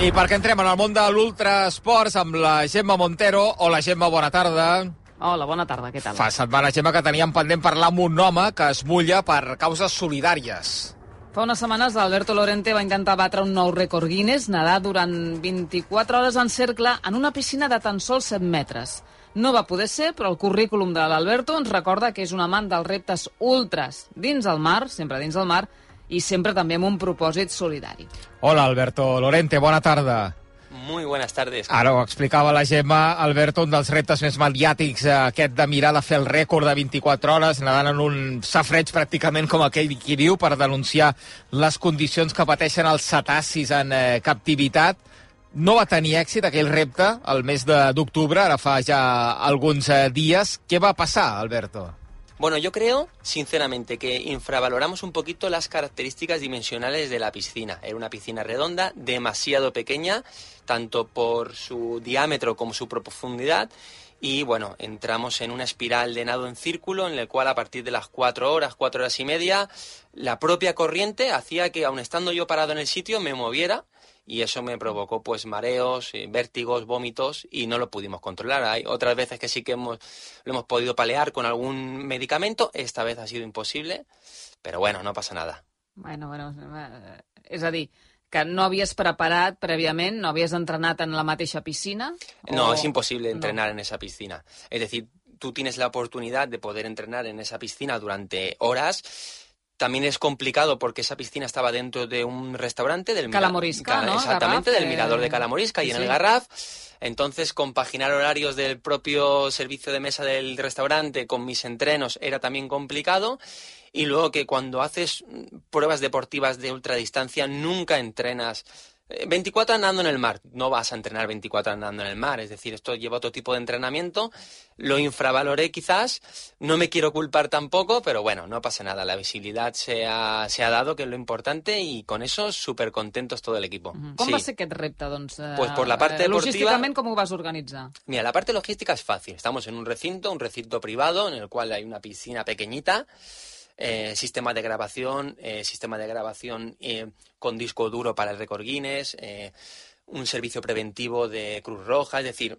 I perquè entrem en el món de l'ultrasports amb la Gemma Montero. Hola, Gemma, bona tarda. Hola, bona tarda, què tal? Fa setmana, Gemma, que teníem pendent parlar amb un home que es mulla per causes solidàries. Fa unes setmanes Alberto Lorente va intentar batre un nou rècord Guinness, nedar durant 24 hores en cercle en una piscina de tan sols 7 metres. No va poder ser, però el currículum de l'Alberto ens recorda que és un amant dels reptes ultras dins el mar, sempre dins el mar, i sempre també amb un propòsit solidari. Hola, Alberto Lorente, bona tarda. Muy buenas tardes. Ara ho explicava la Gemma, Alberto, un dels reptes més mediàtics, eh, aquest de mirar de fer el rècord de 24 hores, nedant en un safreig pràcticament com aquell qui diu, per denunciar les condicions que pateixen els cetacis en eh, captivitat. No va tenir èxit aquell repte el mes de- d'octubre, ara fa ja alguns eh, dies. Què va passar, Alberto? Bueno, yo creo, sinceramente, que infravaloramos un poquito las características dimensionales de la piscina. Era una piscina redonda, demasiado pequeña, tanto por su diámetro como su profundidad. Y bueno, entramos en una espiral de nado en círculo en el cual a partir de las cuatro horas, cuatro horas y media, la propia corriente hacía que, aun estando yo parado en el sitio, me moviera y eso me provocó pues mareos, eh, vértigos, vómitos y no lo pudimos controlar. Hay otras veces que sí que hemos, lo hemos podido palear con algún medicamento, esta vez ha sido imposible, pero bueno, no pasa nada. Bueno, bueno, eh, és a dir, que no havies preparat prèviament, no havies entrenat en la mateixa piscina? No, o- es imposible no? entrenar en esa piscina. Es decir, tú tienes la oportunidad de poder entrenar en esa piscina durante horas. También es complicado porque esa piscina estaba dentro de un restaurante del Mira- Calamorisca, Ca- ¿no? Exactamente, Garraf, del eh, mirador de Calamorisca y sí, en el Garraf. Entonces, compaginar horarios del propio servicio de mesa del restaurante con mis entrenos era también complicado. Y luego que cuando haces mm, pruebas deportivas de ultradistancia nunca entrenas eh, 24 andando en el mar. No vas a entrenar 24 andando en el mar. Es decir, esto lleva otro tipo de entrenamiento. Lo infravaloré quizás. No me quiero culpar tampoco, pero bueno, no pasa nada. La visibilidad se ha, se ha dado, que es lo importante, y con eso súper contentos todo el equipo. Mhm. Com Sí. va ser aquest repte, doncs? eh, Pues por la parte eh, deportiva- Logísticament, com ho vas organitzar? Mira, la parte logística es fácil. Estamos en un recinto, un recinto privado, en el cual hay una piscina pequeñita, eh, sistema de grabación, eh, sistema de grabación eh, con disco duro para el récord Guinness, un servicio preventivo de Cruz Roja, es decir,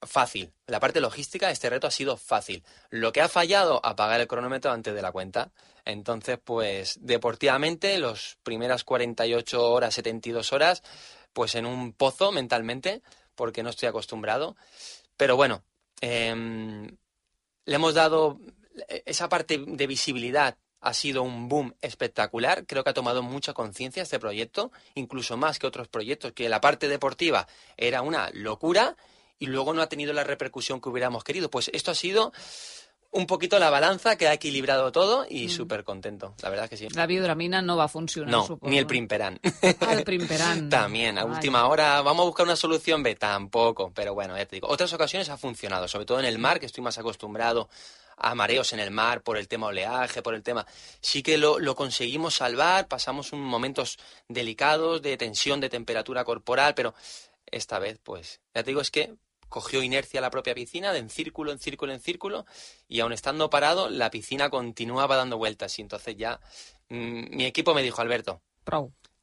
fácil. La parte logística, este reto ha sido fácil. Lo que ha fallado, apagar el cronómetro antes de la cuenta. Entonces, pues, deportivamente, las primeras 48 horas, 72 horas, pues en un pozo mentalmente, porque no estoy acostumbrado. Pero bueno, em, le hemos dado esa parte de visibilidad. Ha sido un boom espectacular. Creo que ha tomado mucha conciencia este proyecto, incluso más que otros proyectos, que la parte deportiva era una locura y luego no ha tenido la repercusión que hubiéramos querido. Pues esto ha sido un poquito la balanza que ha equilibrado todo y súper contento. La verdad que sí. La biodramina no va funcionar, No, ni el primperán. Ah, el primperán. También, a última hora, vamos a buscar una solución B, tampoco, pero bueno, ya te digo, otras ocasiones ha funcionado, sobre todo en el mar, que estoy más acostumbrado a mareos en el mar por el tema oleaje, por el tema... Sí que lo, lo conseguimos salvar, pasamos un momentos delicados de tensión, de temperatura corporal, pero esta vez, pues, ya te digo, es que cogió inercia la propia piscina, de en círculo, en círculo, en círculo, y aun estando parado, la piscina continuaba dando vueltas, y entonces ya mm, mi equipo me dijo, Alberto,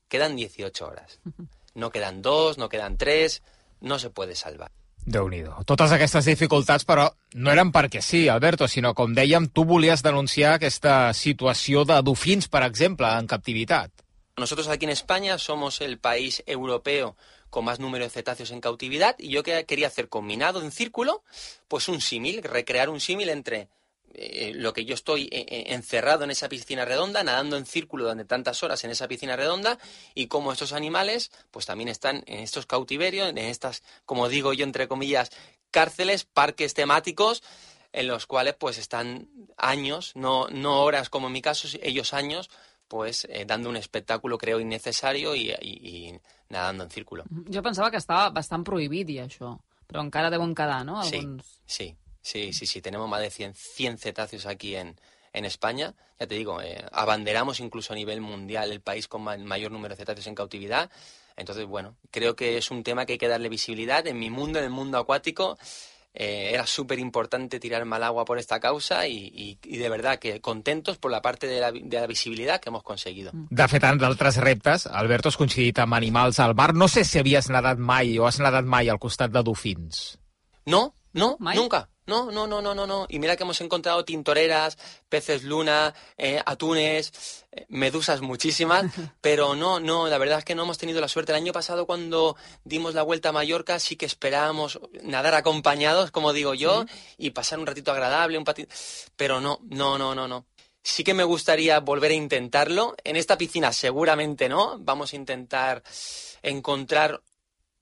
quedan 18 horas. No quedan dos, no quedan tres, no se puede salvar. Déu nhi Totes aquestes dificultats, però no eren perquè sí, Alberto, sinó, com dèiem, tu volies denunciar aquesta situació de dofins, per exemple, en captivitat. Nosotros aquí en España somos el país europeo con más número de cetáceos en cautividad y yo que- quería hacer combinado en círculo, pues un símil, recrear un símil entre eh, lo que yo estoy eh, eh, encerrado en esa piscina redonda, nadando en círculo durante tantas horas en esa piscina redonda y cómo estos animales pues también están en estos cautiverios, en estas, como digo yo entre comillas, cárceles, parques temáticos en los cuales pues están años, no, no horas como en mi caso, ellos años, pues eh, dando un espectáculo creo innecesario y, nadando en círculo. Jo pensava que estava bastant prohibit i això, però encara deuen quedar, no? Alguns... sí, sí, sí, sí, tenemos más de 100, 100 cetáceos aquí en, en España. Ya te digo, eh, abanderamos incluso a nivel mundial el país con ma- mayor número de cetáceos en cautividad. Entonces, bueno, creo que es un tema que hay que darle visibilidad. En mi mundo, en el mundo acuático, Eh, era súper importante tirarme al agua por esta causa y, y, y, de verdad que contentos por la parte de la, de la visibilitat que hemos conseguido. De fet, en d'altres reptes, Alberto, has coincidit amb animals al mar. No sé si havies nadat mai o has nadat mai al costat de dofins. No, no, ¿Mai? nunca. No, no, no, no, no, no. Y mira que hemos encontrado tintoreras, peces luna, eh, atunes, eh, medusas muchísimas, pero no, no, la verdad es que no hemos tenido la suerte. El año pasado cuando dimos la vuelta a Mallorca sí que esperábamos nadar acompañados, como digo yo, ¿Sí? y pasar un ratito agradable, un patín, pero no, no, no, no, no. Sí que me gustaría volver a intentarlo. En esta piscina seguramente no. Vamos a intentar encontrar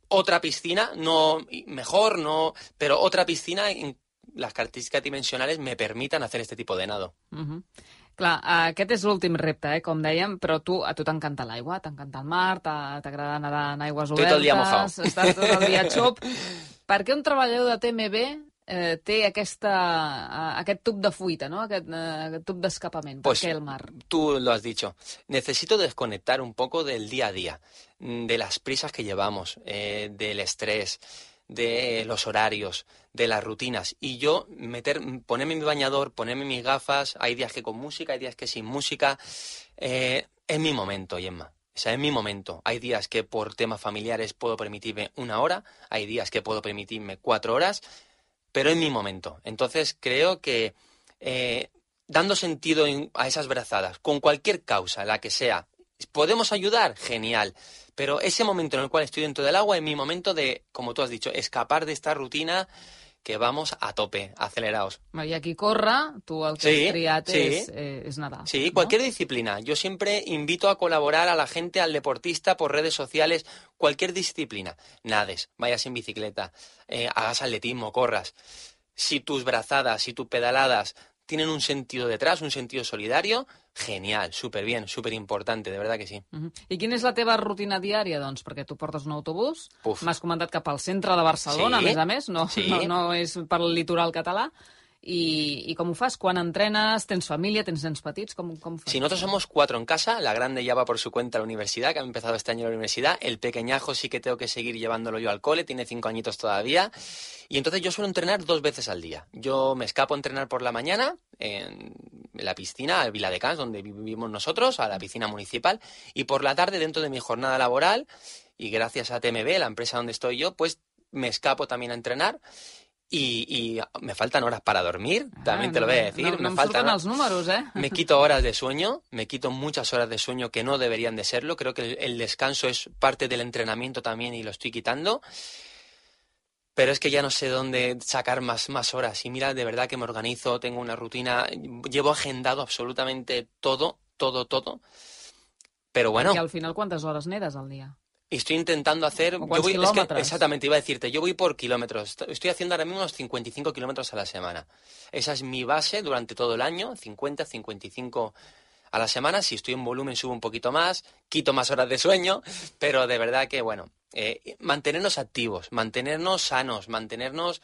otra piscina, no mejor, no, pero otra piscina en les característiques dimensionals me permiten hacer este tipus de nado. Uh -huh. Clar, aquest és l'últim repte, eh, com dèiem, però tu, a tu t'encanta l'aigua, t'encanta el mar, t'agrada nedar en aigües obertes... Tot el dia mojado. Estàs tot el dia xop. per què un treballador de TMB eh, té aquesta, aquest tub de fuita, no? aquest, eh, aquest tub d'escapament? Pues, per què el mar? Tú lo has dicho. Necesito desconectar un poco del día a día, de las prisas que llevamos, eh, del estrés, de los horarios, de las rutinas. Y yo meter, ponerme mi bañador, ponerme mis gafas, hay días que con música, hay días que sin música. Eh, es mi momento, Gemma. O sea, es mi momento. Hay días que por temas familiares puedo permitirme una hora, hay días que puedo permitirme cuatro horas, pero es mi momento. Entonces creo que eh, dando sentido a esas brazadas, con cualquier causa, la que sea, ¿podemos ayudar? Genial. Pero ese momento en el cual estoy dentro del agua es mi momento de, como tú has dicho, escapar de esta rutina que vamos a tope, acelerados. I aquí el que sí, has triat sí. eh, no? cualquier disciplina. Yo siempre invito a colaborar a la gente, al deportista, por redes sociales, cualquier disciplina. Nades, vayas en bicicleta, eh, hagas atletismo, corras. Si tus brazadas, si tus pedaladas tienen un sentido detrás, un sentido solidario, genial, súper bien, súper importante, de verdad que sí. Uh -huh. I quina és la teva rutina diària, doncs? Perquè tu portes un autobús, m'has comentat cap al centre de Barcelona, Sí. a més a més, no, Sí. no, no és per el litoral català. I, I com ho fas? Quan entrenes? Tens família? Tens nens petits? Com, com fas? Si nosotros somos cuatro en casa, la grande ya va por su cuenta a la universidad, que ha empezado este año la universidad, el pequeñajo sí que tengo que seguir llevándolo yo al cole, tiene cinco añitos todavía, y entonces yo suelo entrenar dos veces al día. Yo me escapo a entrenar por la mañana en la piscina, a Viladecans, donde vivimos nosotros, a la piscina municipal, y por la tarde, dentro de mi jornada laboral, y gracias a TMB, la empresa donde estoy yo, pues me escapo también a entrenar. Y, y me faltan horas para dormir, también Ah, te lo voy a decir. No, no me faltan números, eh? me quito horas de sueño, me quito muchas horas de sueño que no deberían de serlo. Creo que el, el descanso es parte del entrenamiento también y lo estoy quitando. Pero es que ya no sé dónde sacar más, más horas. Y mira, de verdad que me organizo, tengo una rutina, llevo agendado absolutamente todo, todo, todo. Pero bueno, Perquè al final quantes hores nedes al dia? Y estoy intentando hacer. ¿O Yo voy, es que, exactamente, iba a decirte, yo voy por kilómetros. Est- Estoy haciendo ahora mismo unos 55 kilómetros a la semana. Esa es mi base durante todo el año, 50, 55 a la semana. Si estoy en volumen, subo un poquito más, quito más horas de sueño, pero de verdad que, bueno, eh, mantenernos activos, mantenernos sanos, mantenernos.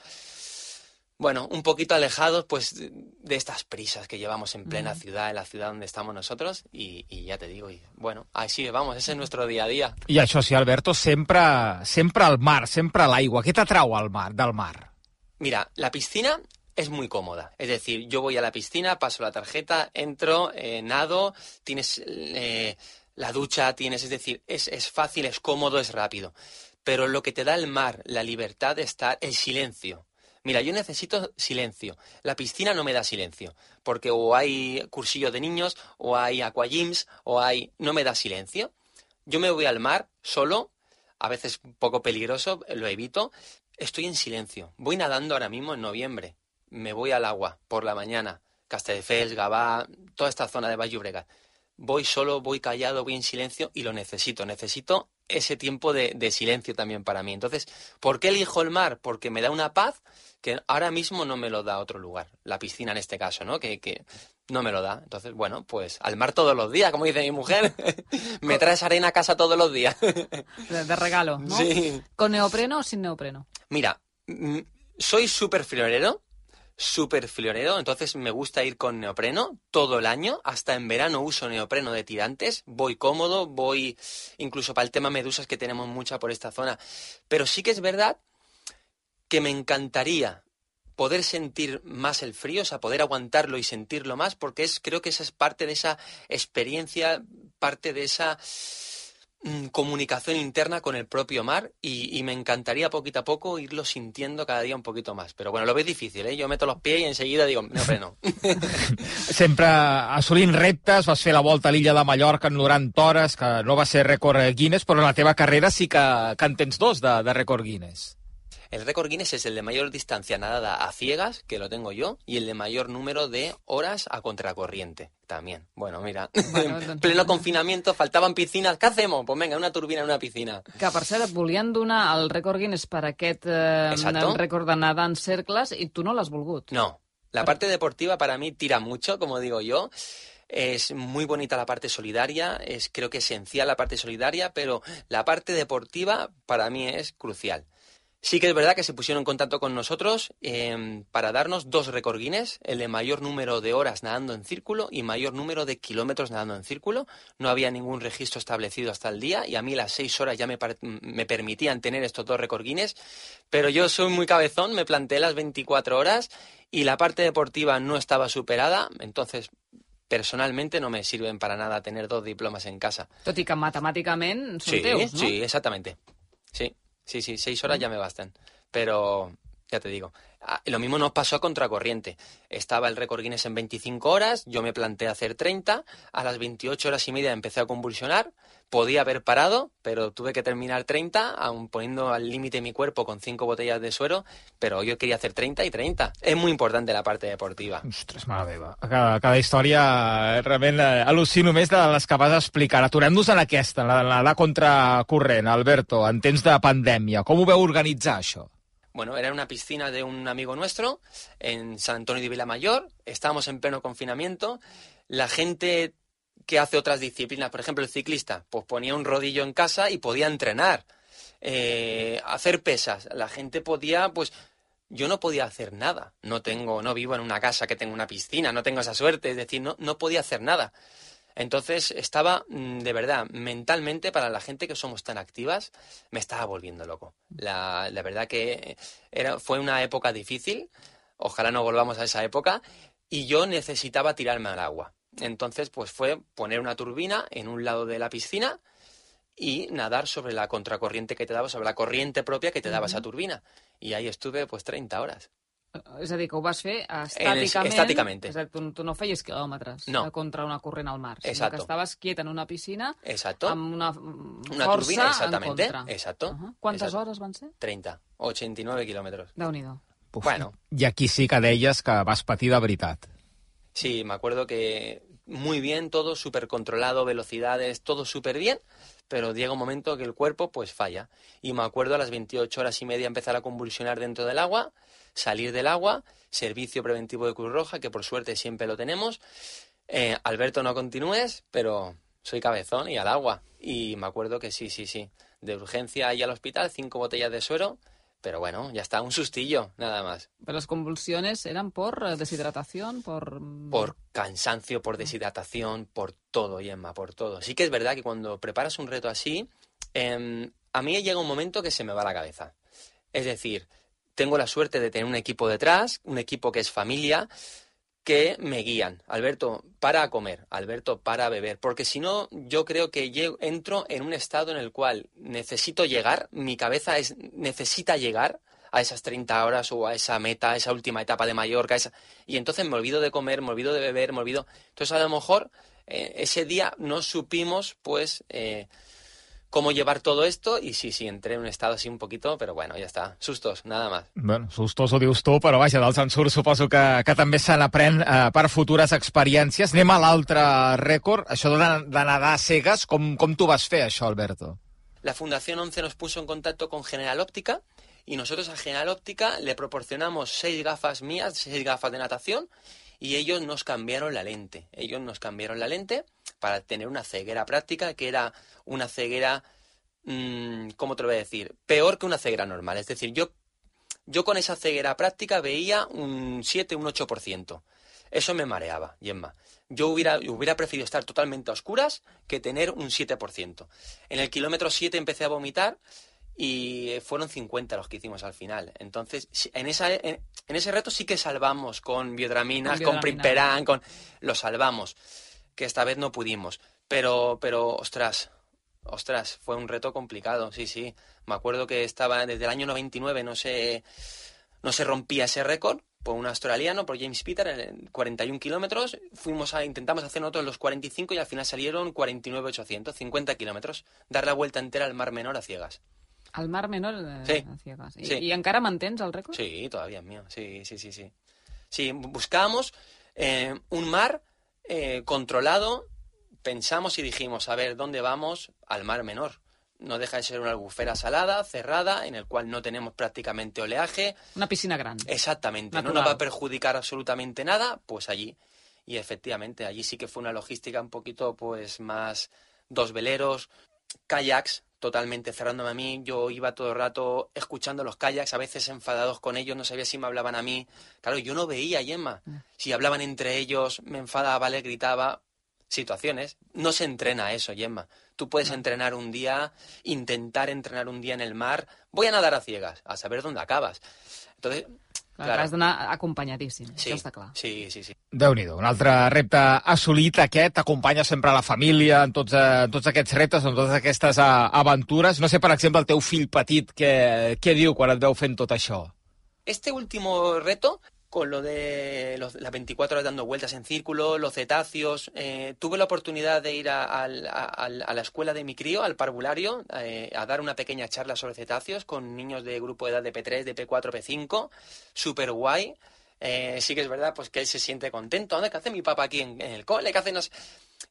Bueno, un poquito alejados pues de estas prisas que llevamos en plena ciudad, en la ciudad donde estamos nosotros, y, y ya te digo, y bueno, así vamos, ese es nuestro día a día. I això sí, Alberto, sempre, sempre al mar, sempre a l'aigua. Què t'atrau al mar, del mar? Mira, la piscina es muy cómoda. Es decir, yo voy a la piscina, paso la tarjeta, entro, eh, nado, tienes eh, la ducha, tienes, es decir, es, es fácil, es cómodo, es rápido. Pero lo que te da el mar, la libertad de estar, el silencio. Mira, yo necesito silencio. La piscina no me da silencio, porque o hay cursillos de niños, o hay aquagyms, o hay... no me da silencio. Yo me voy al mar solo, a veces un poco peligroso, lo evito, estoy en silencio. Voy nadando ahora mismo en noviembre. Me voy al agua por la mañana. Castelldefels, Gavà, toda esta zona de Llobregat. Voy solo, voy callado, voy en silencio y lo necesito. Necesito ese tiempo de, de silencio también para mí. Entonces, ¿por qué elijo el mar? Porque me da una paz que ahora mismo no me lo da otro lugar. La piscina en este caso, ¿no? Que, que no me lo da. Entonces, bueno, pues al mar todos los días, como dice mi mujer. me traes arena a casa todos los días. De, de regalo, no? Sí. ¿Con neopreno o sin neopreno? Mira, mm, soy súper florero, súper florero, entonces me gusta ir con neopreno todo el año, hasta en verano uso neopreno de tirantes, voy cómodo, voy incluso para el tema medusas que tenemos mucha por esta zona, pero sí que es verdad que me encantaría poder sentir más el frío, o sea, poder aguantarlo y sentirlo más, porque es, creo que esa es parte de esa experiencia, parte de esa mm, comunicación interna con el propio mar y, me encantaría poquito a poco irlo sintiendo cada día un poquito más. Pero bueno, lo ves difícil, ¿eh? Yo meto los pies y enseguida digo, no freno. Sempre assolint reptes, vas fer la volta a l'illa de Mallorca en 90 hores, que no va ser rècord Guinness, però en la teva carrera sí que, que dos de, de Guinness. El récord Guinness es el de mayor distancia nadada a ciegas, que lo tengo yo, y el de mayor número de horas a contracorriente también. Bueno, mira, bueno, pleno confinamiento faltaven piscines, què hacemos? Pues venga, una turbina en una piscina. Que, per cert, et volien donar el rècord Guinness per aquest eh, rècord de nada en cercles i tu no l'has volgut. No, la parte deportiva para mí tira mucho, como digo yo. Es muy bonita la parte solidaria, es creo que esencial la parte solidaria, pero la parte deportiva para mí es crucial. Sí que es verdad que se pusieron en contacto con nosotros eh, para darnos dos récord Guinness, el de mayor número de horas nadando en círculo y mayor número de kilómetros nadando en círculo. No había ningún registro establecido hasta el día y a mí las seis horas ya me, me permitían tener estos dos récord Guinness, pero yo soy muy cabezón, me planteé las 24 horas y la parte deportiva no estaba superada, entonces personalmente no me sirven para nada tener dos diplomas en casa. Tot i que matemàticament són sí, teus, no? Sí, exactamente. Sí. Sí, sí, seis horas ya me bastan. Pero, ya te digo, lo mismo nos pasó a contracorriente. Estaba el récord Guinness en 25 horas, yo me planteé hacer 30, a las 28 horas y media empecé a convulsionar, podía haber parado, pero tuve que terminar 30, aun poniendo al límite mi cuerpo con cinco botellas de suero, pero yo quería hacer 30 y 30. És muy important la parte deportiva. Ostres, mare meva. Cada, cada història realment eh, al·lucino més de les que vas explicar. Aturem-nos en aquesta, la, la, la contracorrent, Alberto, en temps de pandèmia. Com ho veu organitzar, això? Bueno, era una piscina de un amigo nuestro en San Antonio de Vilamayor. Estábamos en pleno confinamiento. La gente que hace otras disciplinas, por ejemplo, el ciclista, pues ponía un rodillo en casa y podía entrenar, eh, hacer pesas. La gente podía, pues, yo no podía hacer nada. No tengo, no vivo en una casa que tenga una piscina, no tengo esa suerte, es decir, no, no podía hacer nada. Entonces estaba, mm, de verdad, mentalmente, para la gente que somos tan activas, me estaba volviendo loco. La, la verdad que era, fue una época difícil, ojalá no volvamos a esa época, y yo necesitaba tirarme al agua. Entonces, pues fue poner una turbina en un lado de la piscina y nadar sobre la contracorriente que te daba, sobre la corriente propia que te daba uh -huh. esa turbina. Y ahí estuve, pues, 30 horas. És a dir, que ho vas fer estàticament. estàticament. És a dir, tu, tu no feies quilòmetres no. contra una corrent al mar, Exacto. sinó que estaves quiet en una piscina Exacto. amb una, una força turbina, exactamente. en contra. Exacto. Uh -huh. Quantes Exacto. hores van ser? 30, 89 kilómetros. Déu-n'hi-do. Bueno. I aquí sí que deies que vas patir de veritat. Sí, me acuerdo que muy bien todo, súper controlado, velocidades, todo súper bien, pero llega un momento que el cuerpo pues falla. Y me acuerdo a las 28 horas y media empezar a convulsionar dentro del agua, salir del agua, servicio preventivo de Cruz Roja, que por suerte siempre lo tenemos. Eh, Alberto, no continúes, pero soy cabezón y al agua. Y me acuerdo que sí, sí, sí. De urgencia y al hospital, cinco botellas de suero, pero bueno, ya está, un sustillo, nada más. Pero las convulsiones eran por eh, deshidratación, por... Por cansancio, por deshidratación, por todo, Yemma, por todo. Sí que es verdad que cuando preparas un reto así, eh, a mí llega un momento que se me va la cabeza. Es decir, tengo la suerte de tener un equipo detrás, un equipo que es familia, que me guían. Alberto, para comer. Alberto, para beber. Porque si no, yo creo que entro en un estado en el cual necesito llegar, mi cabeza es, necesita llegar a esas 30 horas o a esa meta, a esa última etapa de Mallorca. Esa... Y entonces me olvido de comer, me olvido de beber, me olvido. Entonces a lo mejor eh, ese día no supimos, pues, eh, cómo llevar todo esto y sí, sí, entré en un estado así un poquito, pero bueno, ya está. Sustos, nada más. Bueno, sustos ho dius tu, però vaja, del censur suposo que, que també se n'aprèn eh, per futures experiències. Anem a l'altre rècord, això de, de nedar a cegues, com, com tu vas fer això, Alberto? La Fundación 11 nos puso en contacto con General Óptica y nosotros a General Óptica le proporcionamos seis gafas mías, seis gafas de natación y ellos nos cambiaron la lente. Ellos nos cambiaron la lente para tener una ceguera práctica que era una ceguera, mmm, ¿cómo te lo voy a decir? Peor que una ceguera normal. Es decir, yo, yo con esa ceguera práctica veía un 7, un 8%. Eso me mareaba, Gemma. Yo hubiera, hubiera preferido estar totalmente a oscuras que tener un 7%. En el kilómetro 7 empecé a vomitar y fueron 50 los que hicimos al final. Entonces, en, esa, en, ese reto sí que salvamos con biodraminas, con, con con... Lo salvamos, que esta vez no pudimos. Pero, pero, ostras, ostras, fue un reto complicado, sí, sí. Me acuerdo que estaba desde el año 99, no se, no se rompía ese récord por un australiano, por James Peter, en 41 kilómetros. Fuimos a, intentamos hacer nosotros los 45 y al final salieron 49,800, 50 kilómetros. Dar la vuelta entera al Mar Menor a ciegas. Al Mar Menor sí. a ciegas. ¿Y, sí. ¿Y encara mantens el récord? Sí, todavía es mío. Sí, sí, sí, sí. Sí, buscábamos eh, un mar eh, controlado, pensamos y dijimos, a ver, ¿dónde vamos? Al Mar Menor. No deja de ser una albufera salada, cerrada, en el cual no tenemos prácticamente oleaje. Una piscina grande. Exactamente. No nos va a perjudicar absolutamente nada, pues allí. Y efectivamente, allí sí que fue una logística un poquito, pues, más dos veleros, kayaks, totalmente cerrándome a mí. Yo iba todo el rato escuchando los kayaks, a veces enfadados con ellos, no sabía si me hablaban a mí. Claro, yo no veía a Yemma. Mm. Si hablaban entre ellos, me enfadaba, le gritaba. Situaciones. No se entrena eso, Yemma. Tú puedes entrenar un día, intentar entrenar un día en el mar. Voy a nadar a ciegas, a saber dónde acabas. Entonces, Clar, claro. has d'anar acompanyadíssim, sí, això està clar. Sí, sí, sí. déu nhi Un altre repte assolit aquest, acompanya sempre la família en tots, eh, en tots aquests reptes, en totes aquestes uh, aventures. No sé, per exemple, el teu fill petit, què, què diu quan et veu fent tot això? Este último reto con lo de los, las 24 horas dando vueltas en círculo, los cetáceos. Eh, tuve la oportunidad de ir a, a, la escuela de mi crío, al parvulario, eh, a dar una pequeña charla sobre cetáceos con niños de grupo de edad de P3, de P4, P5. Súper guay. Eh, sí que es verdad pues que él se siente contento. ¿Dónde ¿Qué hace mi papá aquí en, el cole? ¿Qué hace? Nos...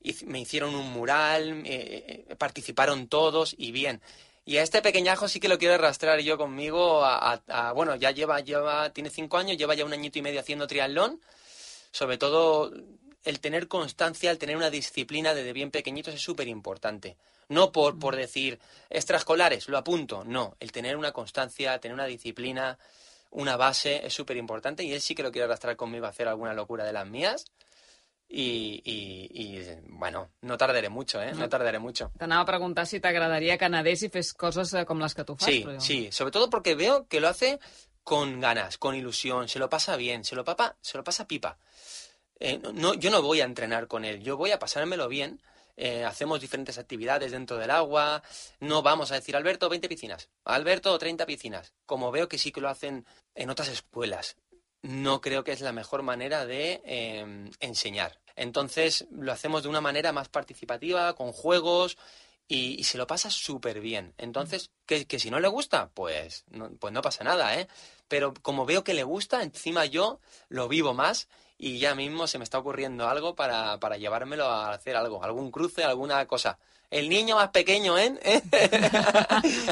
Y me hicieron un mural, eh, eh, participaron todos y bien. Y a este pequeñajo sí que lo quiero arrastrar yo conmigo a, a, bueno, ya lleva, lleva, tiene cinco años, lleva ya un añito y medio haciendo triatlón. Sobre todo el tener constancia, el tener una disciplina desde bien pequeñitos es súper importante. No por, por decir extraescolares, lo apunto, no. El tener una constancia, tener una disciplina, una base es súper importante y él sí que lo quiere arrastrar conmigo a hacer alguna locura de las mías. I, i, i bueno, no tardaré mucho, eh? No tardaré mucho. T'anava a preguntar si t'agradaria que anadés i fes coses eh, com les que tu fas. Sí, però... sí, sobre todo porque veo que lo hace con ganas, con ilusión, se lo pasa bien, se lo, papa, se lo pasa pipa. Eh, no, yo no voy a entrenar con él, yo voy a pasármelo bien. Eh, hacemos diferentes actividades dentro del agua. No vamos a decir, Alberto, 20 piscinas. Alberto, 30 piscinas. Como veo que sí que lo hacen en otras escuelas no creo que es la mejor manera de eh, enseñar. Entonces lo hacemos de una manera más participativa, con juegos, y, y se lo pasa súper bien. Entonces, que, que, si no le gusta, pues no, pues no pasa nada, ¿eh? Pero como veo que le gusta, encima yo lo vivo más y ya mismo se me está ocurriendo algo para, para llevármelo a hacer algo, algún cruce, alguna cosa. El niño más pequeño, ¿eh?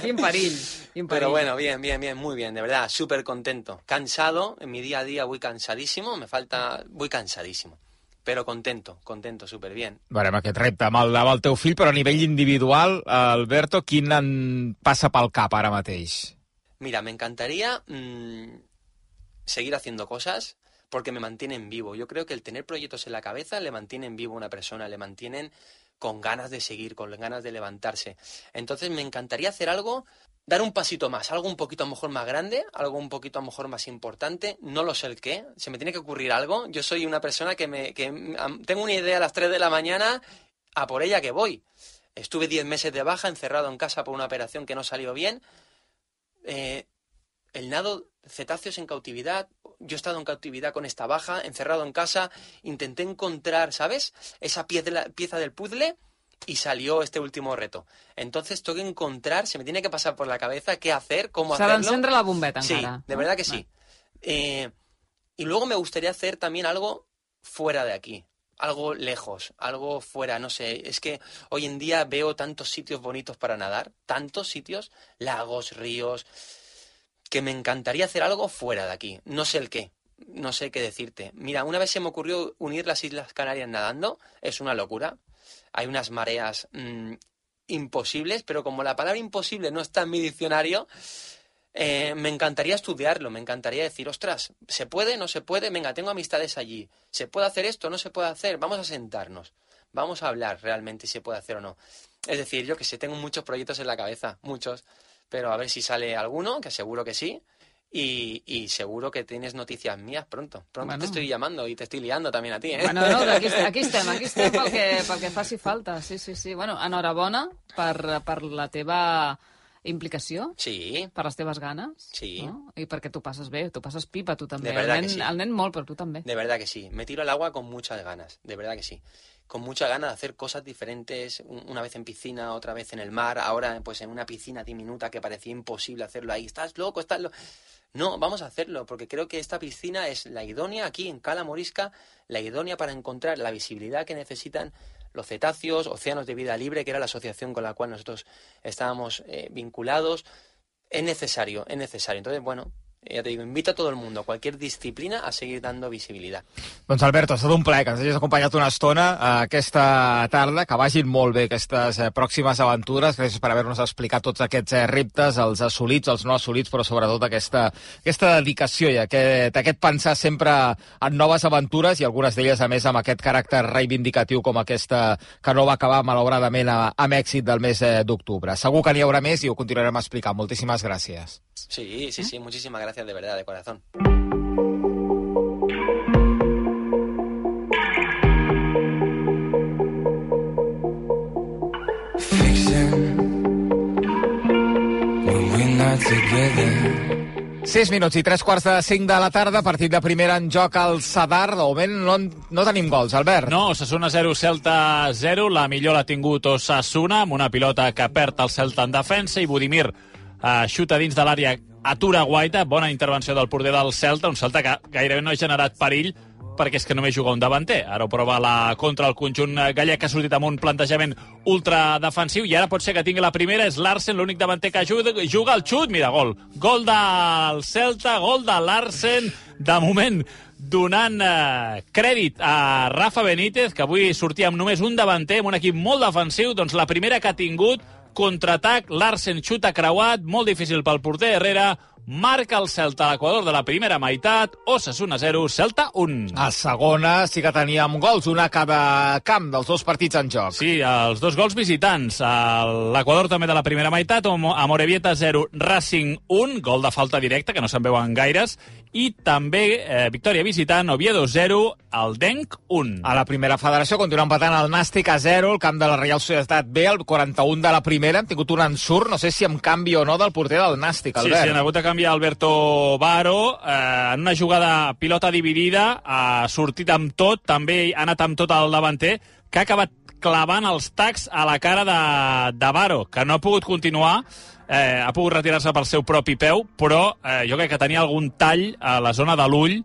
Imparil, imparil. Pero bueno, bien, bien, bien, muy bien, de verdad, súper contento. Cansado, en mi día a día voy cansadísimo, me falta, voy cansadísimo. Però contento, contento, superbien. Veurem aquest repte amb el, amb el teu fill, però a nivell individual, Alberto, quin en passa pel cap ara mateix? Mira, me encantaría mmm, seguir haciendo cosas porque me mantienen vivo. Yo creo que el tener proyectos en la cabeza le mantienen vivo a una persona, le mantienen con ganas de seguir, con ganas de levantarse. Entonces me encantaría hacer algo, dar un pasito más, algo un poquito a lo mejor más grande, algo un poquito a lo mejor más importante, no lo sé el qué, se me tiene que ocurrir algo. Yo soy una persona que, me, que tengo una idea a las 3 de la mañana, a por ella que voy. Estuve 10 meses de baja, encerrado en casa por una operación que no salió bien. Eh, el nado cetáceos en cautividad, yo he estado en cautividad con esta baja, encerrado en casa, intenté encontrar, ¿sabes? Esa pieza, pieza del puzzle y salió este último reto. Entonces tengo que encontrar, se me tiene que pasar por la cabeza qué hacer, cómo Se hacerlo. Se la bombeta Sí, encara. de verdad que sí. Eh, y luego me gustaría hacer también algo fuera de aquí, algo lejos, algo fuera, no sé, es que hoy en día veo tantos sitios bonitos para nadar, tantos sitios, lagos, ríos, que me encantaría hacer algo fuera de aquí. No sé el qué, no sé qué decirte. Mira, una vez se me ocurrió unir las Islas Canarias nadando, es una locura. Hay unas mareas mmm, imposibles, pero como la palabra imposible no está en mi diccionario, eh, me encantaría estudiarlo, me encantaría decir, ostras, ¿se puede? ¿No se puede? Venga, tengo amistades allí. ¿Se puede hacer esto? ¿No se puede hacer? Vamos a sentarnos. Vamos a hablar realmente si se puede hacer o no. Es decir, yo que sé, tengo muchos proyectos en la cabeza, muchos pero a ver si sale alguno, que seguro que sí. Y, y seguro que tienes noticias mías pronto. Pronto Bueno. te estoy llamando y te estoy liando también a ti, ¿eh? Bueno, no, aquí, aquí estem, aquí estem pel que, pel que faci falta. Sí, sí, sí. Bueno, enhorabona per, per la teva implicació, Sí, per les teves ganes. Sí. No? I perquè tu passes bé, tu passes pipa, tu també. De el, que nen, sí. el nen molt, però tu també. de verdad que sí. Me tiro al agua con muchas ganas, de verdad que sí. Con muchas ganas de hacer cosas diferentes, un- una vez en piscina, otra vez en el mar, ahora pues en una piscina diminuta que parecía imposible hacerlo ahí. ¿Estás loco? ¿Estás loco? No, vamos a hacerlo, porque creo que esta piscina es la idónea aquí en Cala Morisca, la idónea para encontrar la visibilidad que necesitan los cetáceos, Océanos de Vida Libre, que era la asociación con la cual nosotros estábamos eh, vinculados. Es necesario, es necesario. Entonces, bueno, ya te digo, invito a todo el mundo, a cualquier disciplina, a seguir dando visibilidad. Doncs Alberto, ha estat un plaer que ens hagis acompanyat una estona eh, aquesta tarda, que vagin molt bé aquestes eh, pròximes aventures, gràcies per haver-nos explicat tots aquests eh, reptes, els assolits, els no assolits, però sobretot aquesta, aquesta dedicació i aquest, aquest pensar sempre en noves aventures i algunes d'elles, a més, amb aquest caràcter reivindicatiu com aquesta que no va acabar, malauradament, a- amb èxit del mes eh, d'octubre. Segur que n'hi haurà més i ho continuarem explicant. Moltíssimes gràcies. Sí, sí, sí, muchísimas gracias de verdad, de corazón. 6 minuts i 3 quarts de 5 de la tarda, partit de primera en joc al Sadar. De moment no, no tenim gols, Albert. No, Osasuna 0, Celta 0. La millor l'ha tingut Osasuna, amb una pilota que perd el Celta en defensa, i Budimir eh, xuta dins de l'àrea, atura Guaita, bona intervenció del porter del Celta, un Celta que gairebé no ha generat perill, perquè és que només juga un davanter. Ara ho prova la contra el conjunt gallec, que ha sortit amb un plantejament ultradefensiu, i ara pot ser que tingui la primera, és Larsen, l'únic davanter que juga, juga el xut, mira, gol. Gol del Celta, gol de Larsen, de moment donant eh, crèdit a Rafa Benítez, que avui sortia amb només un davanter, amb un equip molt defensiu, doncs la primera que ha tingut, contraatac, Larsen xuta creuat, molt difícil pel porter Herrera, marca el Celta a l'equador de la primera meitat, Osasuna 0, Celta 1. A segona sí que teníem gols, una a cada camp dels dos partits en joc. Sí, els dos gols visitants. A L'Equador també de la primera meitat, a Morevieta 0, Racing 1, gol de falta directa, que no se'n veuen gaires, i també eh, victòria visitant, Oviedo 0, el Denc 1. A la primera federació continua empatant el Nàstic a 0, el camp de la Reial Societat B, el 41 de la primera. Hem tingut un ensurt, no sé si amb canvi o no, del porter del Nàstic, Sí, Albert. sí, han hagut de canviar Alberto Baro eh, en una jugada pilota dividida, ha sortit amb tot, també ha anat amb tot el davanter, que ha acabat clavant els tacs a la cara de, de Baro, que no ha pogut continuar, eh, ha pogut retirar-se pel seu propi peu, però eh, jo crec que tenia algun tall a la zona de l'ull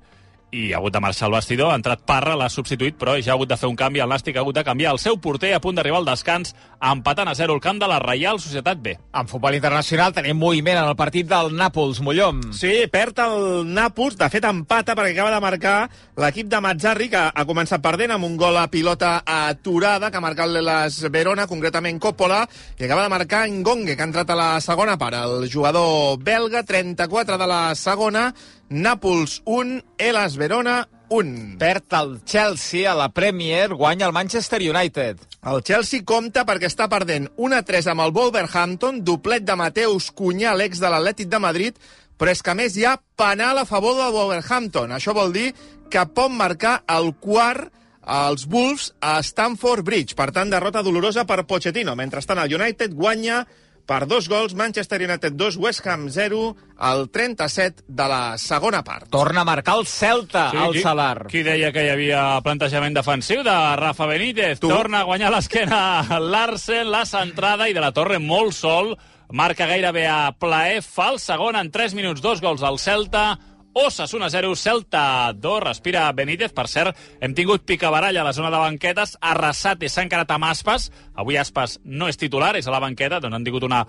i ha hagut de marxar al vestidor, ha entrat Parra, l'ha substituït, però ja ha hagut de fer un canvi, el Nàstic ha hagut de canviar el seu porter a punt d'arribar al descans, empatant a 0 el camp de la Reial Societat B. En futbol internacional tenim moviment en el partit del Nàpols, Mollom. Sí, perd el Nàpols, de fet empata perquè acaba de marcar l'equip de Mazzarri, que ha començat perdent amb un gol a pilota aturada, que ha marcat l'Elas Verona, concretament Coppola, i acaba de marcar Ngongue, que ha entrat a la segona part. El jugador belga, 34 de la segona, Nàpols 1, Elas Verona 1. Perd el Chelsea a la Premier, guanya el Manchester United. El Chelsea compta perquè està perdent 1-3 amb el Wolverhampton, doblet de Mateus Cunyà, l'ex de l'Atlètic de Madrid, però és que més hi ha penal a favor del Wolverhampton. Això vol dir que pot marcar el quart als Wolves a Stamford Bridge. Per tant, derrota dolorosa per Pochettino. Mentrestant, el United guanya per dos gols, Manchester United 2, West Ham 0, al 37 de la segona part. Torna a marcar el Celta, sí, al qui, Salar. Qui deia que hi havia plantejament defensiu de Rafa Benítez? Tu. Torna a guanyar l'esquena Larsen, la centrada, i de la Torre molt sol. Marca gairebé a plaer, fa el segon en 3 minuts, dos gols al Celta, Osasuna 0, Celta 2, respira Benítez. Per cert, hem tingut picabaralla a la zona de banquetes. Arrasate s'ha encarat amb Aspas. Avui Aspas no és titular, és a la banqueta. Doncs han tingut una,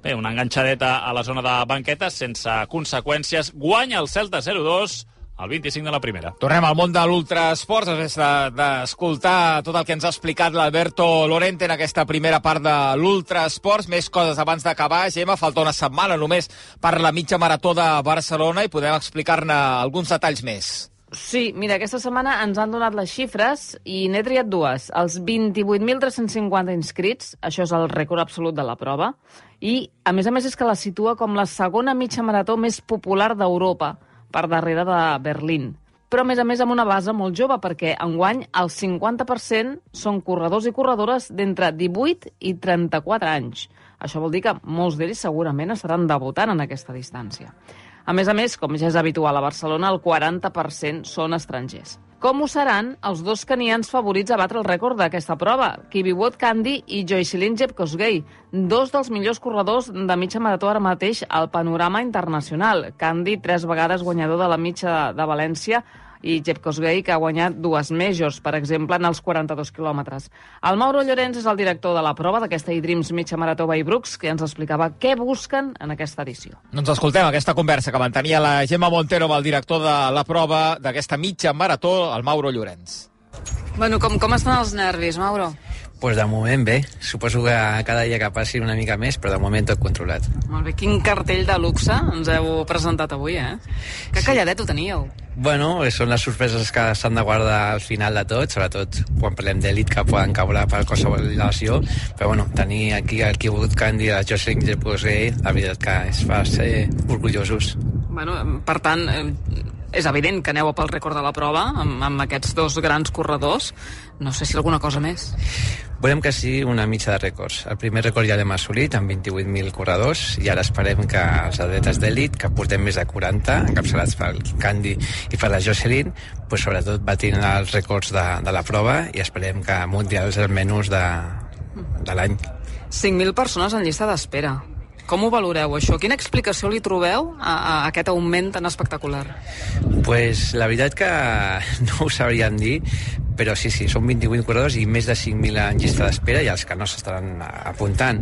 bé, una enganxadeta a la zona de banquetes sense conseqüències. Guanya el Celta 0-2 al 25 de la primera. Tornem al món de l'ultrasport, després de- d'escoltar tot el que ens ha explicat l'Alberto Lorente en aquesta primera part de l'ultrasports. Més coses abans d'acabar, Gemma, falta una setmana només per la mitja marató de Barcelona i podem explicar-ne alguns detalls més. Sí, mira, aquesta setmana ens han donat les xifres i n'he triat dues. Els 28.350 inscrits, això és el rècord absolut de la prova, i, a més a més, és que la situa com la segona mitja marató més popular d'Europa, per darrere de Berlín. Però, a més a més, amb una base molt jove, perquè enguany el 50% són corredors i corredores d'entre 18 i 34 anys. Això vol dir que molts d'ells segurament estaran debutant en aquesta distància. A més a més, com ja és habitual a Barcelona, el 40% són estrangers. Com ho seran els dos canians favorits a batre el rècord d'aquesta prova, Kibiwot Kandi i Joycelyn Jepkosgei, dos dels millors corredors de mitja marató ara mateix al panorama internacional. Kandi, tres vegades guanyador de la mitja de València, i Jeb Kosgei, que ha guanyat dues majors, per exemple, en els 42 quilòmetres. El Mauro Llorenç és el director de la prova d'aquesta e-Dreams mitja marató by Brooks, que ens explicava què busquen en aquesta edició. Doncs escoltem aquesta conversa que mantenia la Gemma Montero amb el director de la prova d'aquesta mitja marató, el Mauro Llorenç. Bueno, com, com estan els nervis, Mauro? pues de moment bé. Suposo que cada dia que passi una mica més, però de moment tot controlat. Molt bé. Quin cartell de luxe ens heu presentat avui, eh? Que calladet ho teníeu. Bueno, són les sorpreses que s'han de guardar al final de tot, sobretot quan parlem d'elit que poden caure per qualsevol lesió, però bueno, tenir aquí el Kibbut Candy, la Jocelyn Jepusey, la veritat que es fa ser orgullosos. Bueno, per tant, eh, és evident que aneu pel rècord de la prova amb, amb aquests dos grans corredors. No sé si alguna cosa més. Volem que sigui una mitja de rècords. El primer rècord ja l'hem assolit amb 28.000 corredors i ara esperem que els atletes d'elit, que portem més de 40, encapçalats pel Candy i per la Jocelyn, pues, sobretot batint els rècords de, de la prova i esperem que mundials almenys de, de l'any. 5.000 persones en llista d'espera. Com ho valoreu, això? Quina explicació li trobeu a, a aquest augment tan espectacular? pues, la veritat que no ho sabríem dir, però sí, sí, són 28 corredors i més de 5.000 en llista d'espera i els que no s'estaran apuntant.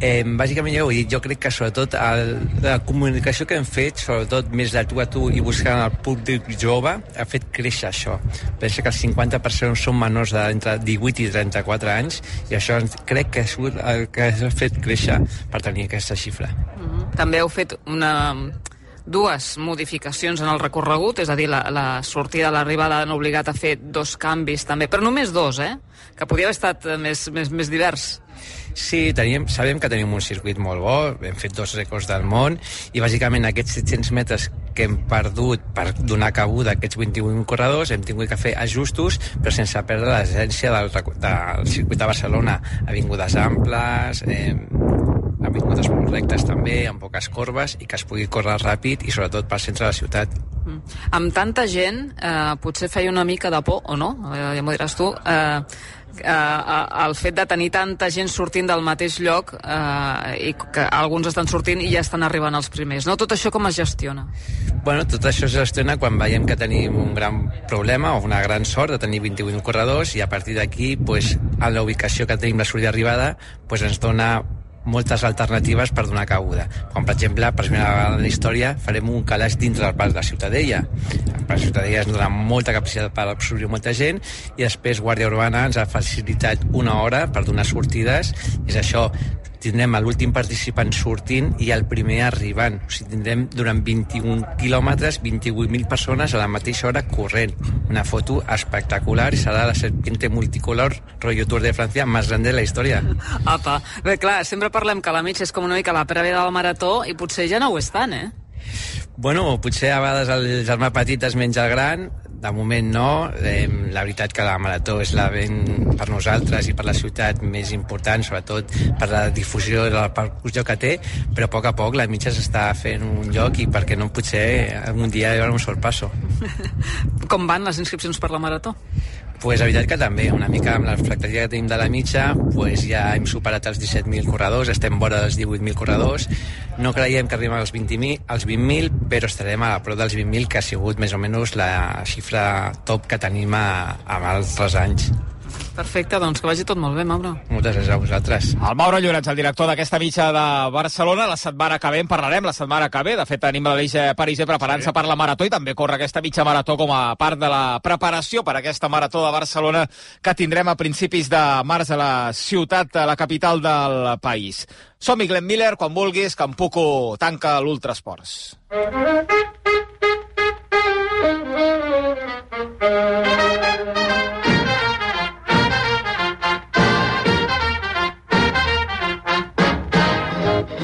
Eh, bàsicament, ja ho he dit, jo crec que sobretot el, la comunicació que hem fet, sobretot més de tu a tu i buscant el públic jove, ha fet créixer això. Pensa que el 50% són menors d'entre 18 i 34 anys i això crec que sigut el que ha fet créixer per tenir aquesta xifra. Mm -hmm. També heu fet una dues modificacions en el recorregut, és a dir, la, la sortida, l'arribada han obligat a fer dos canvis també, però només dos, eh? Que podia haver estat eh, més, més, més divers. Sí, teníem, sabem que tenim un circuit molt bo, hem fet dos rècords del món i bàsicament aquests 700 metres que hem perdut per donar cabuda a aquests 21 corredors hem tingut que fer ajustos però sense perdre l'essència del, del circuit de Barcelona, avingudes amples, eh, avingudes molt rectes també, amb poques corbes i que es pugui córrer ràpid i sobretot pel centre de la ciutat. Mm. Amb tanta gent, eh, potser feia una mica de por, o no? Eh, ja m'ho diràs tu. Eh, eh, el fet de tenir tanta gent sortint del mateix lloc eh, i que alguns estan sortint i ja estan arribant els primers. No? Tot això com es gestiona? Bueno, tot això es gestiona quan veiem que tenim un gran problema o una gran sort de tenir 21 corredors i a partir d'aquí, pues, a la ubicació que tenim la sortida arribada, pues, ens dona moltes alternatives per donar cabuda. Com, per exemple, per primera vegada en la història farem un calaix dintre del parc de la Ciutadella. Per la Ciutadella ens dona molta capacitat per absorbir molta gent i després Guàrdia Urbana ens ha facilitat una hora per donar sortides. És això, tindrem l'últim participant sortint i el primer arribant. O sigui, tindrem durant 21 quilòmetres 28.000 persones a la mateixa hora corrent. Una foto espectacular i serà la serpiente multicolor rotllo Tour de Francia més gran de la història. Apa, bé, clar, sempre parlem que la mitja és com una mica la prèvia del marató i potser ja no ho és tant, eh? Bueno, potser a vegades el germà petit es menja el gran, de moment no. Eh, la veritat que la marató és la ben per nosaltres i per la ciutat més important, sobretot per la difusió i la percussió que té, però a poc a poc la mitja s'està fent un lloc i perquè no potser un dia hi haurà un sorpasso. Com van les inscripcions per la marató? Pues, la que també, una mica amb la fractaria que tenim de la mitja, pues, ja hem superat els 17.000 corredors, estem vora dels 18.000 corredors, no creiem que arribem als 20.000, als 20 però estarem a prop dels 20.000, que ha sigut més o menys la xifra top que tenim a, a altres anys. Perfecte, doncs que vagi tot molt bé, Mauro. Moltes gràcies a vosaltres. El Mauro Llorenç, el director d'aquesta mitja de Barcelona, la setmana que ve en parlarem, la setmana que ve. De fet, tenim l'Aleix Parisé preparant-se sí. per la marató i també corre aquesta mitja marató com a part de la preparació per aquesta marató de Barcelona que tindrem a principis de març a la ciutat, a la capital del país. Som-hi, Glenn Miller, quan vulguis, que en Puco tanca l'Ultrasports.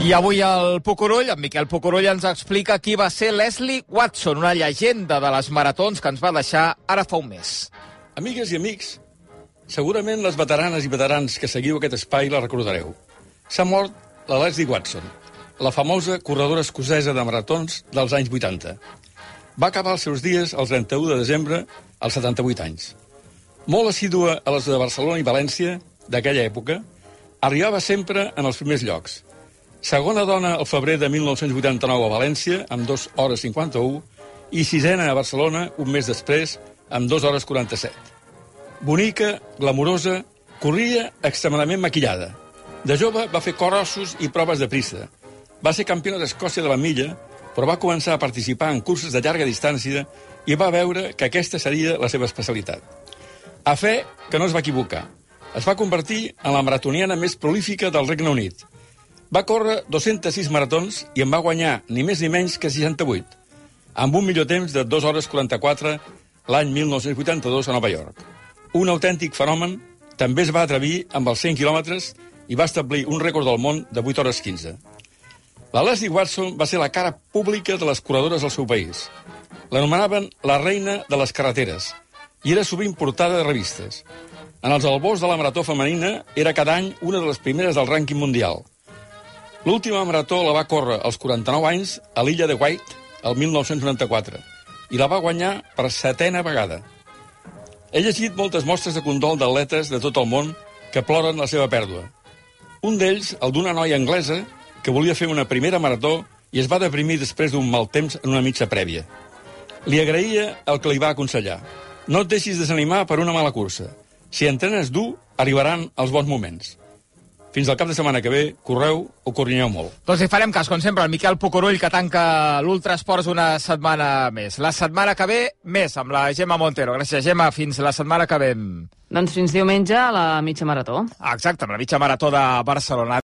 I avui el Pucurull, en Miquel Pucurull, ens explica qui va ser Leslie Watson, una llegenda de les maratons que ens va deixar ara fa un mes. Amigues i amics, segurament les veteranes i veterans que seguiu aquest espai la recordareu. S'ha mort la Leslie Watson, la famosa corredora escocesa de maratons dels anys 80. Va acabar els seus dies el 31 de desembre als 78 anys. Molt assídua a les de Barcelona i València d'aquella època, arribava sempre en els primers llocs. Segona dona al febrer de 1989 a València, amb 2 hores 51, i sisena a Barcelona un mes després, amb 2 hores 47. Bonica, glamurosa, corria extremadament maquillada. De jove va fer corossos i proves de prisa. Va ser campiona d'Escòcia de la milla, però va començar a participar en curses de llarga distància i va veure que aquesta seria la seva especialitat. A fe que no es va equivocar. Es va convertir en la maratoniana més prolífica del Regne Unit. Va córrer 206 maratons i en va guanyar ni més ni menys que 68, amb un millor temps de 2 hores 44 l'any 1982 a Nova York. Un autèntic fenomen, també es va atrevir amb els 100 quilòmetres i va establir un rècord del món de 8 hores 15. La Leslie Watson va ser la cara pública de les corredores del seu país. L'anomenaven la reina de les carreteres i era sovint portada de revistes. En els albors de la marató femenina era cada any una de les primeres del rànquing mundial. L'última marató la va córrer als 49 anys a l'illa de White el 1994 i la va guanyar per setena vegada. He llegit moltes mostres de condol d'atletes de tot el món que ploren la seva pèrdua. Un d'ells, el d'una noia anglesa, que volia fer una primera marató i es va deprimir després d'un mal temps en una mitja prèvia. Li agraïa el que li va aconsellar. No et deixis desanimar per una mala cursa. Si entrenes dur, arribaran els bons moments. Fins al cap de setmana que ve, correu o corrinyeu molt. Doncs hi farem cas, com sempre, el Miquel Pucurull, que tanca l'Ultrasports una setmana més. La setmana que ve, més, amb la Gemma Montero. Gràcies, Gemma. Fins la setmana que ve. Doncs fins diumenge a la mitja marató. Exacte, amb la mitja marató de Barcelona.